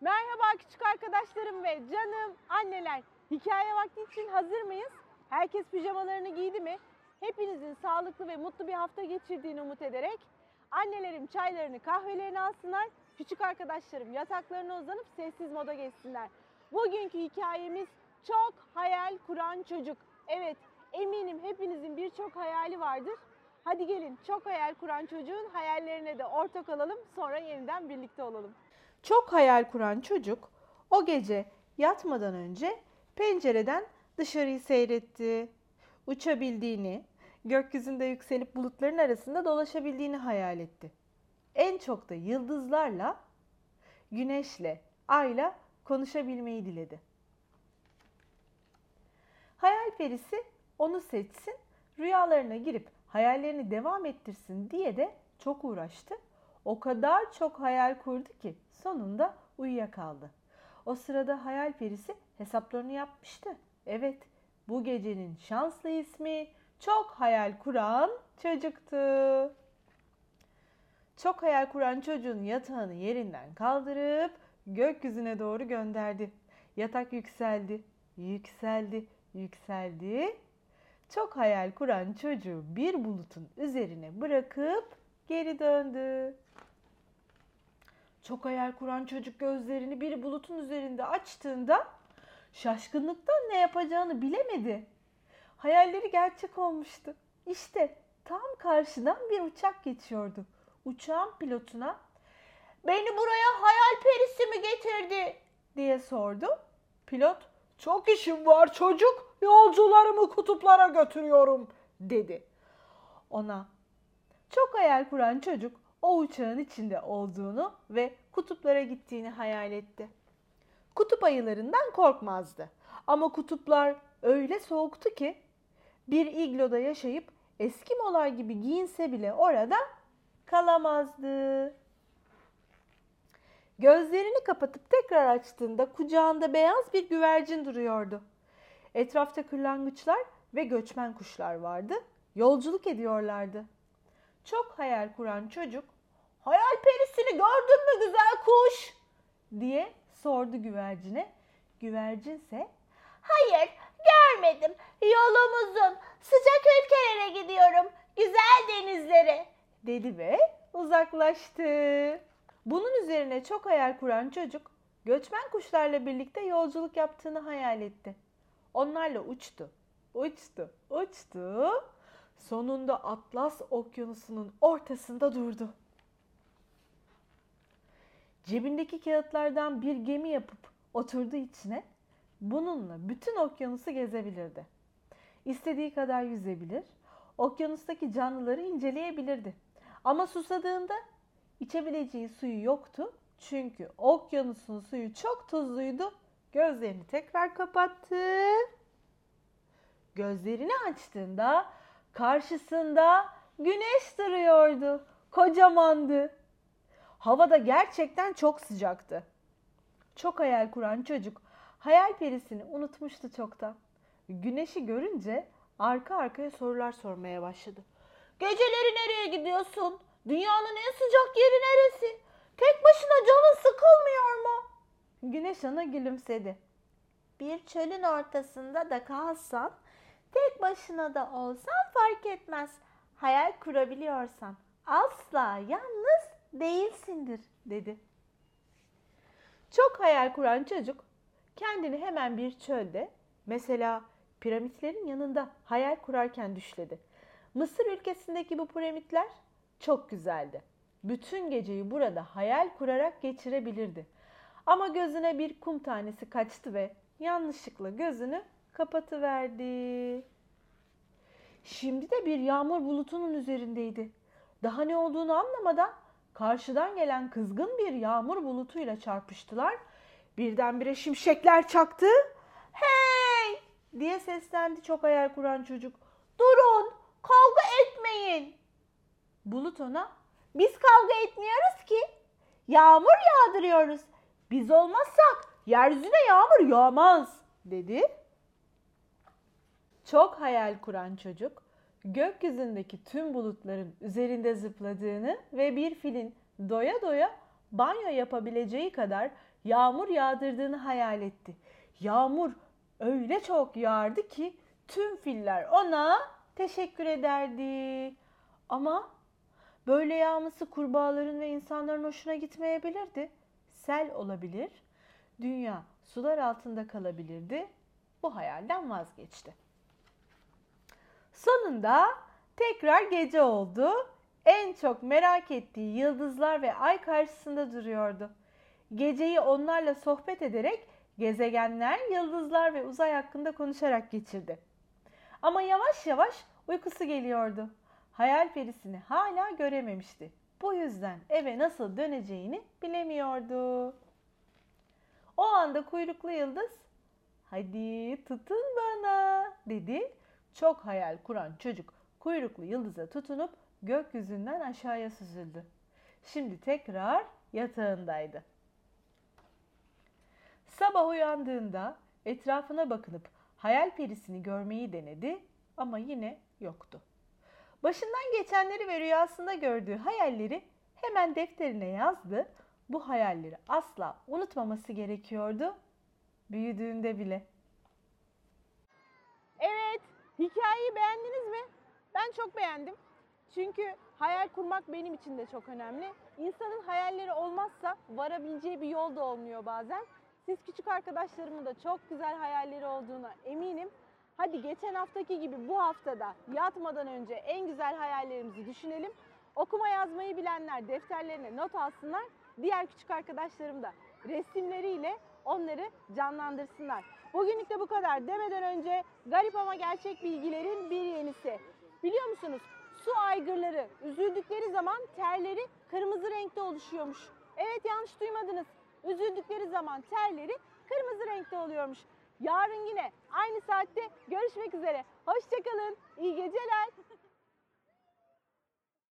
Merhaba küçük arkadaşlarım ve canım anneler. Hikaye vakti için hazır mıyız? Herkes pijamalarını giydi mi? Hepinizin sağlıklı ve mutlu bir hafta geçirdiğini umut ederek annelerim çaylarını kahvelerini alsınlar. Küçük arkadaşlarım yataklarına uzanıp sessiz moda geçsinler. Bugünkü hikayemiz çok hayal kuran çocuk. Evet eminim hepinizin birçok hayali vardır. Hadi gelin çok hayal kuran çocuğun hayallerine de ortak olalım sonra yeniden birlikte olalım. Çok hayal kuran çocuk o gece yatmadan önce pencereden dışarıyı seyretti. Uçabildiğini, gökyüzünde yükselip bulutların arasında dolaşabildiğini hayal etti. En çok da yıldızlarla, güneşle, ayla konuşabilmeyi diledi. Hayal perisi onu seçsin, rüyalarına girip hayallerini devam ettirsin diye de çok uğraştı. O kadar çok hayal kurdu ki sonunda uyuyakaldı. O sırada hayal perisi hesaplarını yapmıştı. Evet, bu gecenin şanslı ismi çok hayal kuran çocuktu. Çok hayal kuran çocuğun yatağını yerinden kaldırıp gökyüzüne doğru gönderdi. Yatak yükseldi, yükseldi, yükseldi. Çok hayal kuran çocuğu bir bulutun üzerine bırakıp geri döndü. Çok hayal kuran çocuk gözlerini bir bulutun üzerinde açtığında şaşkınlıktan ne yapacağını bilemedi. Hayalleri gerçek olmuştu. İşte tam karşıdan bir uçak geçiyordu. Uçağın pilotuna "Beni buraya hayal perisi mi getirdi?" diye sordu. Pilot "Çok işim var çocuk. Yolcularımı kutuplara götürüyorum." dedi. Ona çok hayal kuran çocuk o uçağın içinde olduğunu ve kutuplara gittiğini hayal etti. Kutup ayılarından korkmazdı. Ama kutuplar öyle soğuktu ki bir igloda yaşayıp Eskimolar gibi giyinse bile orada kalamazdı. Gözlerini kapatıp tekrar açtığında kucağında beyaz bir güvercin duruyordu. Etrafta kırlangıçlar ve göçmen kuşlar vardı. Yolculuk ediyorlardı. Çok hayal kuran çocuk, "Hayal perisini gördün mü güzel kuş?" diye sordu güvercine. Güvercinse, Hayır, görmedim. Yolum uzun. Sıcak ülkelere gidiyorum. Güzel denizlere. dedi ve uzaklaştı. Bunun üzerine çok hayal kuran çocuk göçmen kuşlarla birlikte yolculuk yaptığını hayal etti. Onlarla uçtu, uçtu, uçtu. Sonunda Atlas Okyanusu'nun ortasında durdu. Cebindeki kağıtlardan bir gemi yapıp oturdu içine. Bununla bütün okyanusu gezebilirdi. İstediği kadar yüzebilir, okyanustaki canlıları inceleyebilirdi. Ama susadığında içebileceği suyu yoktu. Çünkü okyanusun suyu çok tuzluydu. Gözlerini tekrar kapattı. Gözlerini açtığında karşısında güneş duruyordu. Kocamandı. Hava da gerçekten çok sıcaktı. Çok hayal kuran çocuk hayal perisini unutmuştu çoktan. Güneşi görünce arka arkaya sorular sormaya başladı. Geceleri nereye gidiyorsun? Dünyanın en sıcak yeri neresi? Tek başına canın sıkılmıyor mu? Güneş ona gülümsedi. Bir çölün ortasında da kalsan, tek başına da olsan fark etmez. Hayal kurabiliyorsan asla yalnız değilsindir dedi. Çok hayal kuran çocuk kendini hemen bir çölde mesela piramitlerin yanında hayal kurarken düşledi. Mısır ülkesindeki bu piramitler çok güzeldi. Bütün geceyi burada hayal kurarak geçirebilirdi. Ama gözüne bir kum tanesi kaçtı ve yanlışlıkla gözünü kapatıverdi. Şimdi de bir yağmur bulutunun üzerindeydi. Daha ne olduğunu anlamadan karşıdan gelen kızgın bir yağmur bulutuyla çarpıştılar. Birdenbire şimşekler çaktı. Hey! diye seslendi çok hayal kuran çocuk. Durun! Kavga etmeyin! Bulut ona Biz kavga etmiyoruz ki. Yağmur yağdırıyoruz. Biz olmazsak yeryüzüne yağmur yağmaz. dedi. Çok hayal kuran çocuk gökyüzündeki tüm bulutların üzerinde zıpladığını ve bir filin doya doya banyo yapabileceği kadar yağmur yağdırdığını hayal etti. Yağmur öyle çok yağardı ki tüm filler ona teşekkür ederdi. Ama böyle yağması kurbağaların ve insanların hoşuna gitmeyebilirdi. Sel olabilir, dünya sular altında kalabilirdi. Bu hayalden vazgeçti. Sonunda tekrar gece oldu. En çok merak ettiği yıldızlar ve ay karşısında duruyordu. Geceyi onlarla sohbet ederek gezegenler, yıldızlar ve uzay hakkında konuşarak geçirdi. Ama yavaş yavaş uykusu geliyordu. Hayal perisini hala görememişti. Bu yüzden eve nasıl döneceğini bilemiyordu. O anda kuyruklu yıldız Hadi tutun bana dedi. Çok hayal kuran çocuk kuyruklu yıldıza tutunup gökyüzünden aşağıya süzüldü. Şimdi tekrar yatağındaydı. Sabah uyandığında etrafına bakınıp hayal perisini görmeyi denedi ama yine yoktu. Başından geçenleri ve rüyasında gördüğü hayalleri hemen defterine yazdı. Bu hayalleri asla unutmaması gerekiyordu büyüdüğünde bile. Hikayeyi beğendiniz mi? Ben çok beğendim. Çünkü hayal kurmak benim için de çok önemli. İnsanın hayalleri olmazsa varabileceği bir yol da olmuyor bazen. Siz küçük arkadaşlarımın da çok güzel hayalleri olduğuna eminim. Hadi geçen haftaki gibi bu haftada yatmadan önce en güzel hayallerimizi düşünelim. Okuma yazmayı bilenler defterlerine not alsınlar. Diğer küçük arkadaşlarım da resimleriyle onları canlandırsınlar. Bugünlük de bu kadar demeden önce garip ama gerçek bilgilerin bir yenisi. Biliyor musunuz? Su aygırları üzüldükleri zaman terleri kırmızı renkte oluşuyormuş. Evet yanlış duymadınız. Üzüldükleri zaman terleri kırmızı renkte oluyormuş. Yarın yine aynı saatte görüşmek üzere. Hoşçakalın. İyi geceler.